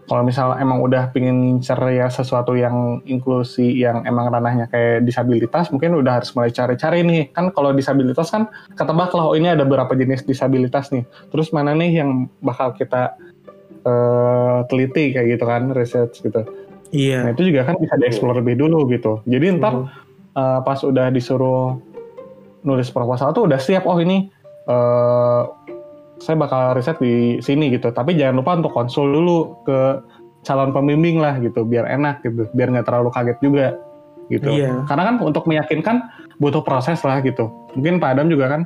Kalau misal emang udah pingin ngincer ya sesuatu yang inklusi yang emang ranahnya kayak disabilitas, mungkin udah harus mulai cari-cari nih. Kan kalau disabilitas kan ketebak lah, oh ini ada berapa jenis disabilitas nih. Terus mana nih yang bakal kita eh, teliti kayak gitu kan, research gitu. Nah Iya. itu juga kan bisa dieksplor lebih dulu gitu. Jadi ntar eh, pas udah disuruh nulis proposal tuh udah siap, oh ini eh, saya bakal riset di sini gitu. Tapi jangan lupa untuk konsul dulu ke calon pembimbing lah gitu, biar enak gitu, biar nggak terlalu kaget juga gitu. Iya. Karena kan untuk meyakinkan butuh proses lah gitu. Mungkin Pak Adam juga kan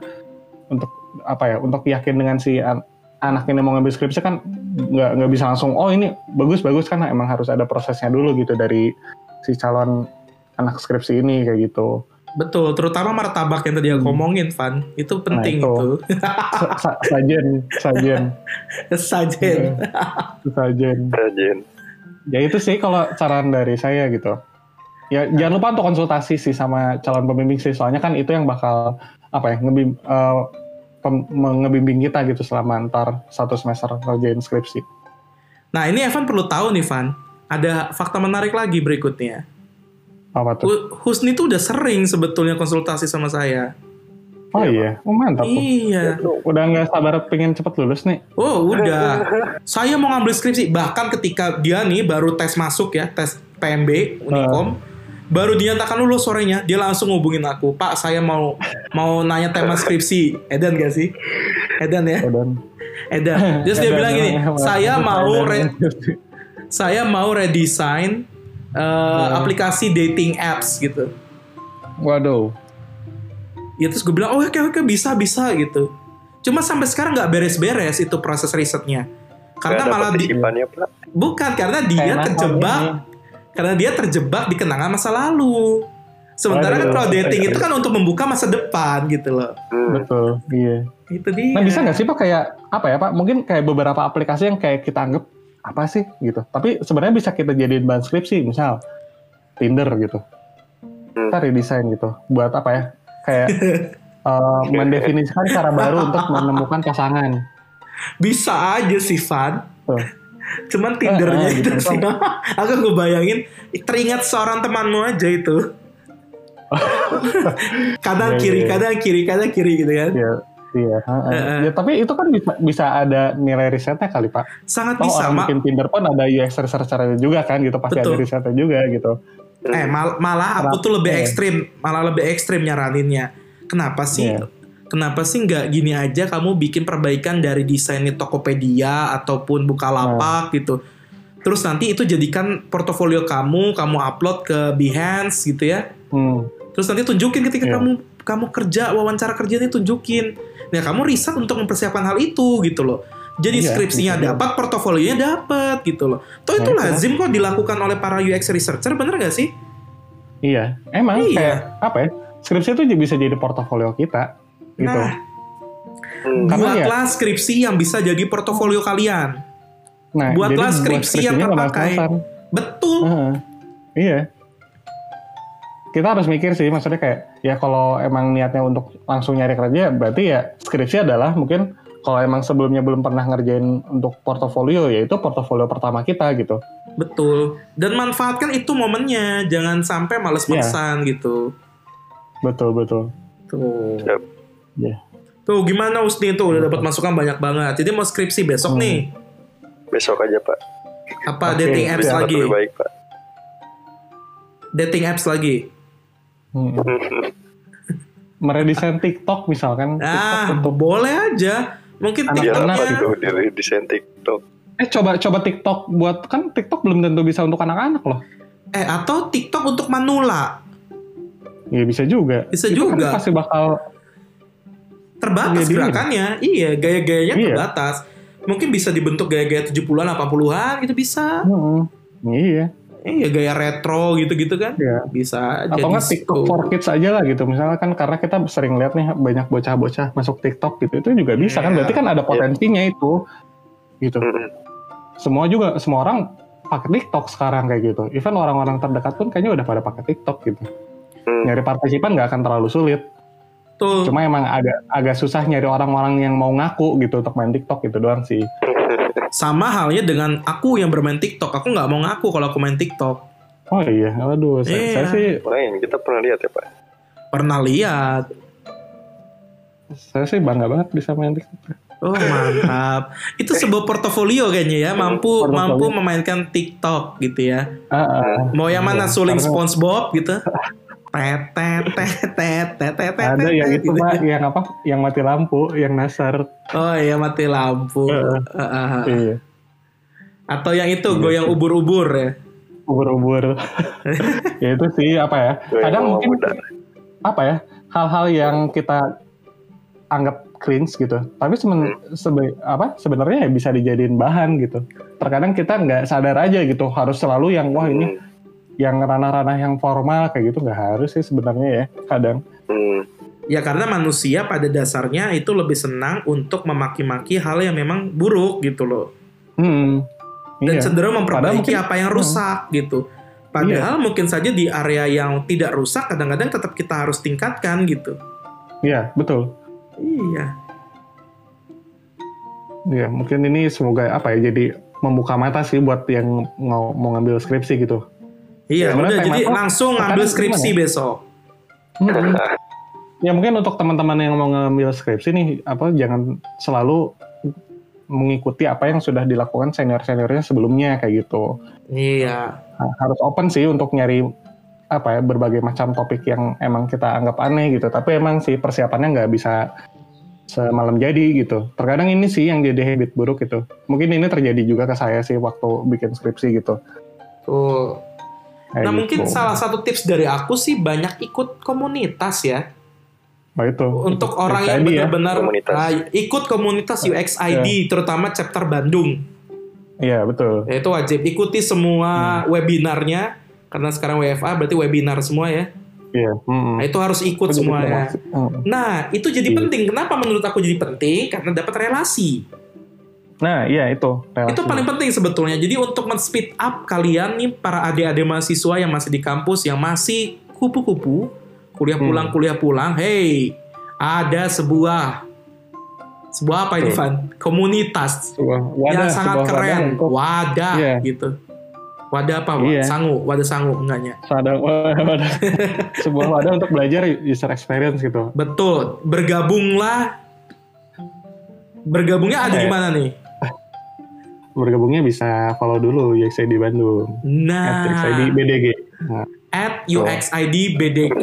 untuk apa ya, untuk yakin dengan si an- anak ini mau ngambil skripsi kan nggak nggak bisa langsung oh ini bagus bagus kan emang harus ada prosesnya dulu gitu dari si calon anak skripsi ini kayak gitu. Betul, terutama martabak yang tadi aku Hmm. ngomongin, Van. Itu penting itu. itu. Sa- sa- sajen, sajen, Sajen. sajen. Rajin. Ya itu sih kalau saran dari saya gitu. Ya jangan lupa untuk konsultasi sih sama calon pembimbing sih, soalnya kan itu yang bakal apa ya ngebim, eh, pem- ngebimbing kita gitu selama ntar satu semester ngerjain skripsi. Nah, ini Evan perlu tahu nih, Van. Ada fakta menarik lagi berikutnya. Apa tuh? Hu- Husni tuh udah sering sebetulnya konsultasi sama saya. Oh iya, oh mantap tuh. Iya. Udah nggak sabar pengen cepet lulus nih. Oh udah. saya mau ngambil skripsi. Bahkan ketika dia nih baru tes masuk ya, tes PMB Unicom, baru dinyatakan lulus sorenya, dia langsung hubungin aku. Pak, saya mau mau nanya tema skripsi. Edan gak sih? Edan ya? Udah. Edan. Terus dia bilang gini, udah. saya mau re- saya mau redesign uh, aplikasi dating apps gitu. Waduh. Ya terus gue bilang, oh oke oke bisa bisa gitu. Cuma sampai sekarang nggak beres-beres itu proses risetnya. Karena ada malah di, bukan karena dia Kayak terjebak, ini. karena dia terjebak di kenangan masa lalu. Sementara kan Waduh. kalau dating itu kan untuk membuka masa depan gitu loh. Hmm. Betul, iya. Itu dia. Nah bisa nggak sih pak kayak apa ya pak? Mungkin kayak beberapa aplikasi yang kayak kita anggap apa sih gitu. Tapi sebenarnya bisa kita jadiin bahan skripsi, misal Tinder gitu. Hmm. Kita redesign gitu. Buat apa ya? Kayak eh, mendefinisikan cara baru untuk menemukan pasangan. Bisa aja sih Van. Tuh. Cuman Tindernya Eh, eh, itu gitu. sih. Aku gue bayangin teringat seorang temanmu aja itu. kadang Iya, kiri, iya. kadang kiri, kadang kiri gitu kan. Iya, iya. eh. Ya, tapi itu kan bisa, bisa ada nilai risetnya kali pak. Sangat bisa, orang bikin Tinder pun ada UX researcher juga kan gitu. Pasti Betul. ada risetnya juga gitu. Eh mal- malah aku tuh lebih Iya. ekstrim, malah lebih ekstrim nyaraninnya. Kenapa sih? Iya. Kenapa sih nggak gini aja kamu bikin perbaikan dari desainnya Tokopedia ataupun Bukalapak gitu. Terus nanti itu jadikan portofolio kamu, kamu upload ke Behance gitu ya. Hmm. Terus nanti tunjukin ketika Iya. kamu kamu kerja wawancara kerjanya tunjukin. Nah, kamu riset untuk mempersiapkan hal itu gitu loh. Jadi Iya, skripsinya bisa dapat, portofolionya dapat gitu loh. Toh itu Nah, lazim kok dilakukan oleh para UX researcher, bener gak sih? Iya, emang Iya. kayak apa ya? Skripsi itu bisa jadi portofolio kita gitu. Nah, Hmm. Karena ya- buatlah skripsi yang bisa jadi portofolio kalian. Nah, buatlah jadi buat skripsi yang terpakai. Betul. Heeh. Iya. Kita harus mikir sih, maksudnya kayak ya kalau emang niatnya untuk langsung nyari kerja, berarti ya skripsi adalah mungkin kalau emang sebelumnya belum pernah ngerjain untuk portofolio, ya itu portofolio pertama kita gitu. Betul. Dan manfaatkan itu momennya, jangan sampai males-malesan Iya. gitu. Betul betul. Tuh. Siap. Iya. Tuh gimana Usni tuh udah dapat masukan banyak banget. Jadi mau skripsi besok Hmm. nih. Besok aja pak. Apa Oke, dating apps Biar lagi? lebih baik pak. Dating apps lagi. Hmm. Meredesain TikTok misalkan. Ah, TikTok untuk boleh aja. Mungkin Anak-anak Biar apa TikToknya gitu dari desain TikTok. eh coba coba TikTok buat kan TikTok belum tentu bisa untuk anak-anak loh. eh atau TikTok untuk manula Ya bisa juga. Bisa Itu kan juga. pasti bakal terbatas Iya, dia. gerakannya. Iya, gaya-gayanya Iya. terbatas. Mungkin bisa dibentuk gaya-gaya 70-an, 80-an gitu bisa. Hmm, Iya. Iya, gaya retro gitu-gitu kan. Iya. Bisa. Atau nggak. TikTok for kids aja lah gitu. Misalnya kan karena kita sering lihat nih banyak bocah-bocah masuk TikTok gitu. Itu juga bisa kan. Iya. Berarti kan ada potensinya itu. Gitu. Semua juga semua orang pakai TikTok sekarang kayak gitu. Even orang-orang terdekat pun kayaknya udah pada pakai TikTok gitu. Hmm. Nyari partisipan nggak akan terlalu sulit. Tuh. Cuma emang agak agak susah nyari orang-orang yang mau ngaku gitu untuk main TikTok gitu doang sih. Sama halnya dengan aku yang bermain TikTok. Aku nggak mau ngaku kalau aku main TikTok. Oh iya, aduh, saya, Iya. saya sih Makanya kita pernah lihat ya pak. Pernah lihat. saya sih bangga banget bisa main TikTok. Oh mantap. Itu sebuah portofolio kayaknya ya, mampu Portofolio. mampu memainkan TikTok gitu ya. Ah, ah. Mau yang mana Iya, suling SpongeBob gitu? Ada yang itu mah yang apa? Yang mati lampu, yang nasar. Oh iya mati lampu. Iya. Atau yang itu goyang ubur-ubur ya. Ubur-ubur. ya itu sih apa ya? Kadang mungkin apa ya? Hal-hal yang kita anggap cringe gitu. Tapi sebe- apa sebenarnya ya bisa dijadiin bahan gitu. Terkadang kita nggak sadar aja gitu harus selalu yang wah ini. Yang ranah-ranah yang formal kayak gitu nggak harus sih sebenarnya ya kadang. Hmm. Ya karena manusia pada dasarnya itu lebih senang untuk memaki-maki hal yang memang buruk gitu loh. Hmm. Dan Iya. cenderung memperbaiki mungkin- apa yang rusak gitu. Padahal mungkin saja di area yang tidak rusak kadang-kadang tetap kita harus tingkatkan gitu. Iya betul. Iya. Iya mungkin ini semoga apa ya jadi membuka mata sih buat yang mau, mau ngambil skripsi gitu. Iya, Gimana udah jadi apa? langsung ngambil skripsi gimana? besok. Hmm. ya mungkin untuk teman-teman yang mau ngambil skripsi nih, apa jangan selalu mengikuti apa yang sudah dilakukan senior-seniornya sebelumnya kayak gitu. Iya. Nah, harus open sih untuk nyari apa ya berbagai macam topik yang emang kita anggap aneh gitu. Tapi emang sih persiapannya nggak bisa semalam jadi gitu. Terkadang ini sih yang jadi habit buruk gitu. Mungkin ini terjadi juga ke saya sih waktu bikin skripsi gitu. Tuh. Nah, mungkin gitu. salah satu tips dari aku sih banyak ikut komunitas ya. Nah, itu. Untuk orang yang ya. benar-benar Komunitas. ah, ikut komunitas UXID, terutama chapter Bandung. Iya betul. Ya, itu wajib ikuti semua Hmm. webinarnya karena sekarang WFA berarti webinar semua ya. Iya. mm-mm. Nah, itu harus ikut Itu semuanya. promosi. Mm. Nah, itu jadi Iya. penting. Kenapa menurut aku jadi penting? Karena dapat relasi. Nah, iya itu. relasi. Itu paling penting sebetulnya. Jadi untuk men-speed up kalian nih para adik-adik mahasiswa yang masih di kampus yang masih kupu-kupu, kuliah Hmm. pulang kuliah pulang, hey, ada sebuah sebuah apa ini. Van? Komunitas Sebuah wadah, yang sangat sebuah wadah keren. untuk Wadah Iya. gitu. Wadah apa? Iya. Sangu, wadah sangu enggaknya. wadah, wadah, sebuah wadah untuk belajar user experience gitu. Betul. Bergabunglah. Bergabungnya ada di ya? mana nih? Bergabungnya bisa follow dulu UXID Bandung. Nah, At UXID BDG. Nah, at UXID BDG.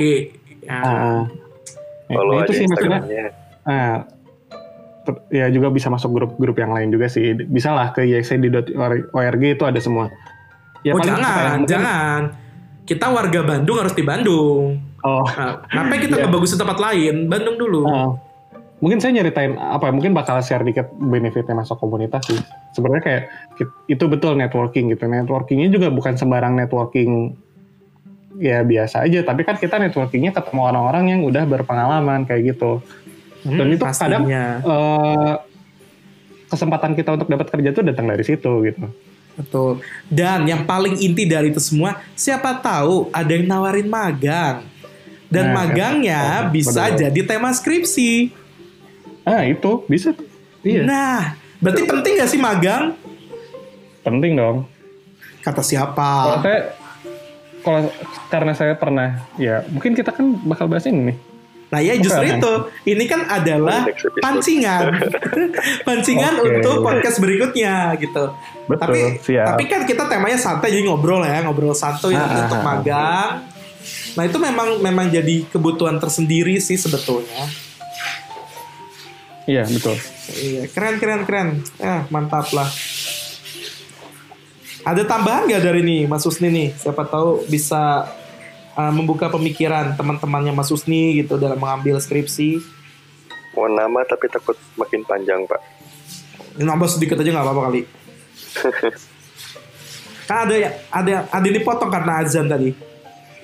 Nah, Follow nah, itu sih maksudnya. Nah, ter- ya juga bisa masuk grup-grup yang lain juga sih. Bisa lah ke UXID.org itu ada semua. Ya, oh jangan, mungkin- jangan. Kita warga Bandung harus di Bandung. Oh, Nah, kenapa kita Iya. ngebagusin tempat lain? Bandung dulu. ah. Mungkin saya nyeritain apa ya, mungkin bakal share dikit benefitnya masuk komunitas sih. Sebenarnya kayak itu betul networking gitu. Networkingnya juga bukan sembarang networking ya biasa aja, tapi kan kita networkingnya ketemu orang-orang yang udah berpengalaman kayak gitu. Hmm, dan itu kadang- pastinya. eh kesempatan kita untuk dapat kerja tuh datang dari situ gitu. Betul. Dan yang paling inti dari itu semua, siapa tahu ada yang nawarin magang. Dan Nah, magangnya oh, bisa benar. jadi tema skripsi. Ah itu bisa tuh. Iya. Nah, berarti penting gak sih magang? Penting dong. Kata Kalau siapa? saya kalau karena saya pernah ya mungkin kita kan bakal bahas ini nih. Nah ya justru Bukan. itu. Ini kan adalah pancingan. pancingan Oke. untuk podcast berikutnya gitu. Betul. Tapi siap. tapi kan kita temanya santai jadi ngobrol ya, ngobrol santuy Ah, untuk ah, ah. magang. Nah, itu memang memang jadi kebutuhan tersendiri sih sebetulnya. Iya betul. Iya, keren keren keren. Ya, mantap lah. Ada tambahan nggak dari nih Mas Usni nih? Siapa tahu bisa uh, membuka pemikiran teman-temannya Mas Usni gitu dalam mengambil skripsi. Mau nama tapi takut makin panjang pak. Nambah sedikit aja nggak apa-apa kali. kan ada ya- ada ada yang dipotong karena azan tadi.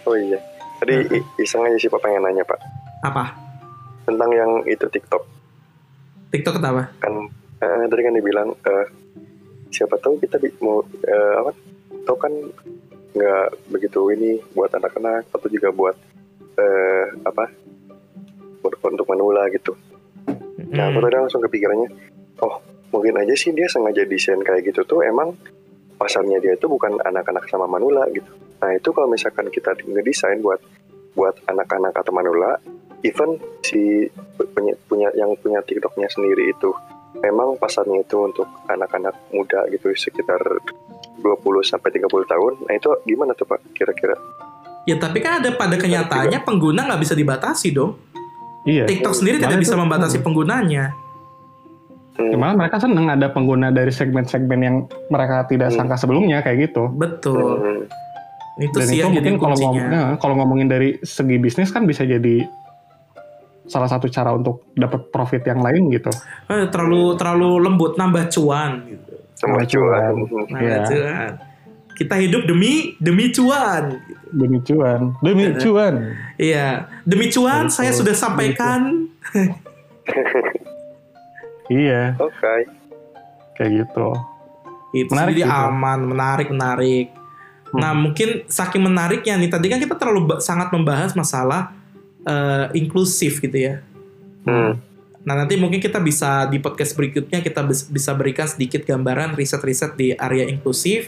Oh iya. Tadi i- iseng aja sih pak pengen nanya pak Apa? tentang yang itu TikTok TikTok kenapa? kan eh, tadi kan dibilang eh, siapa tahu kita mau eh, apa? Tahu kan nggak begitu ini buat anak-anak atau juga buat eh, apa? Buat untuk manula gitu. Nah, aku Hmm. tadi langsung kepikirannya, oh mungkin aja sih dia sengaja desain kayak gitu tuh emang pasarnya dia itu bukan anak-anak sama manula gitu. Nah itu kalau misalkan kita ngedesain buat buat anak-anak atau manula, even si punya, punya yang punya TikToknya sendiri itu memang pasarnya itu untuk anak-anak muda gitu sekitar 20 sampai 30 tahun. Nah itu gimana tuh Pak kira-kira? Ya tapi kan ada pada kenyataannya pengguna nggak bisa dibatasi dong. Iya. TikTok sendiri tidak bisa itu- membatasi penggunanya. Hmm, Ya, malah mereka seneng ada pengguna dari segmen-segmen yang mereka tidak Hmm. sangka sebelumnya kayak gitu. Betul. hmm, Itu Dan sih itu mungkin kalau ngom- kuncinya. nah, kalau ngomongin dari segi bisnis kan bisa jadi salah satu cara untuk dapat profit yang lain gitu. Eh, terlalu terlalu lembut nambah cuan gitu. Sama cuan. Nambah Iya. cuan. Kita hidup demi demi cuan. gitu. Demi cuan, demi Iya. cuan. Iya, demi cuan Betul. saya sudah sampaikan. Iya, Oke. kayak gitu. Itu Menarik jadi aman, menarik, menarik. Hmm. Nah, mungkin saking menariknya nih tadi kan kita terlalu sangat membahas masalah eh, inklusif gitu ya. Hmm. Nah, nanti mungkin kita bisa di podcast berikutnya kita bis- bisa berikan sedikit gambaran riset-riset di area inklusif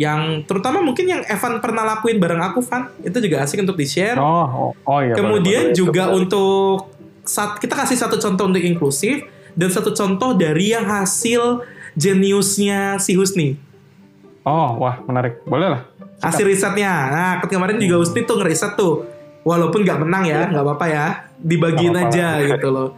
yang terutama mungkin yang Evan pernah lakuin bareng aku Van itu juga asik untuk di share Oh, oh, oh iya. kemudian boleh, juga boleh. untuk saat kita kasih satu contoh untuk inklusif dan satu contoh dari yang hasil jeniusnya si Husni. Oh, wah menarik. Boleh lah. hasil risetnya nah kemarin juga. Husni tuh ngeriset tuh walaupun nggak menang ya nggak apa-apa ya. Dibagiin Nggak aja gitu loh.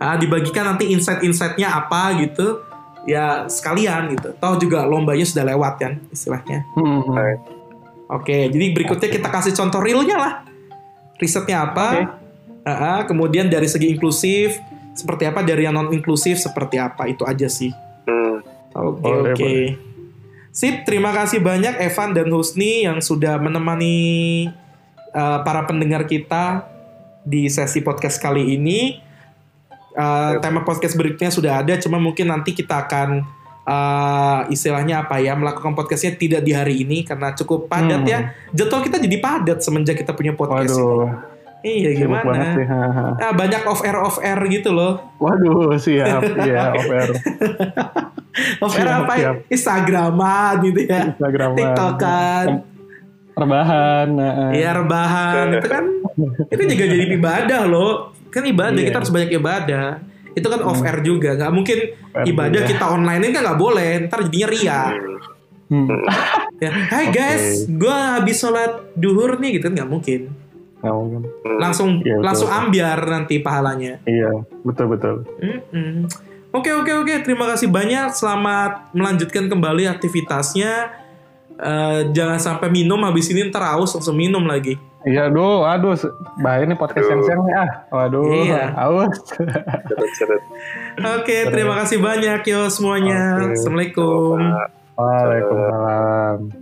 Ah, dibagikan nanti insight-insightnya apa gitu. Ya sekalian gitu. Toh juga lombanya sudah lewat kan istilahnya. Hmm. Oke, jadi berikutnya kita kasih contoh realnya lah. Risetnya apa? Oke. Ah, ah, kemudian dari segi inklusif seperti apa, dari yang non inklusif seperti apa, itu aja sih. Hmm, Oke, oke. Sip, terima kasih banyak Evan dan Husni yang sudah menemani uh, para pendengar kita di sesi podcast kali ini. Uh, tema podcast berikutnya sudah ada, cuma mungkin nanti kita akan uh, istilahnya apa ya melakukan podcastnya tidak di hari ini karena cukup padat Hmm. ya. Jadwal kita jadi padat semenjak kita punya podcast. ini. Waduh, Iya sibuk banget sih. gimana? ha, ha. Ah, banyak off air off air gitu loh. Waduh, siap. Iya, over. Off air Siap, apa? siap. Instagraman gitu ya. Instagram. TikTokan. Rebahan. ha. Iya rebahan itu kan itu juga jadi ibadah loh kan ibadah Iya. kita harus banyak ibadah itu kan off air juga nggak mungkin ibadah kita online kan nggak boleh ntar jadinya ria hmm. Hmm. ya Hai guys gua habis sholat duhur nih gitu kan nggak mungkin Nggak mungkin. Hmm. langsung Iya, betul. langsung ambiar nanti pahalanya Iya, betul betul. Mm-mm. Oke oke oke terima kasih banyak selamat melanjutkan kembali aktivitasnya Eh, jangan sampai minum habis ini ntar haus langsung minum lagi Iya, aduh, aduh, bahaya nih podcast Aduh. siang-siang nih ah. Waduh, Iya. aus. Oke terima kasih banyak yo semuanya Oke. Assalamualaikum. Waalaikumsalam.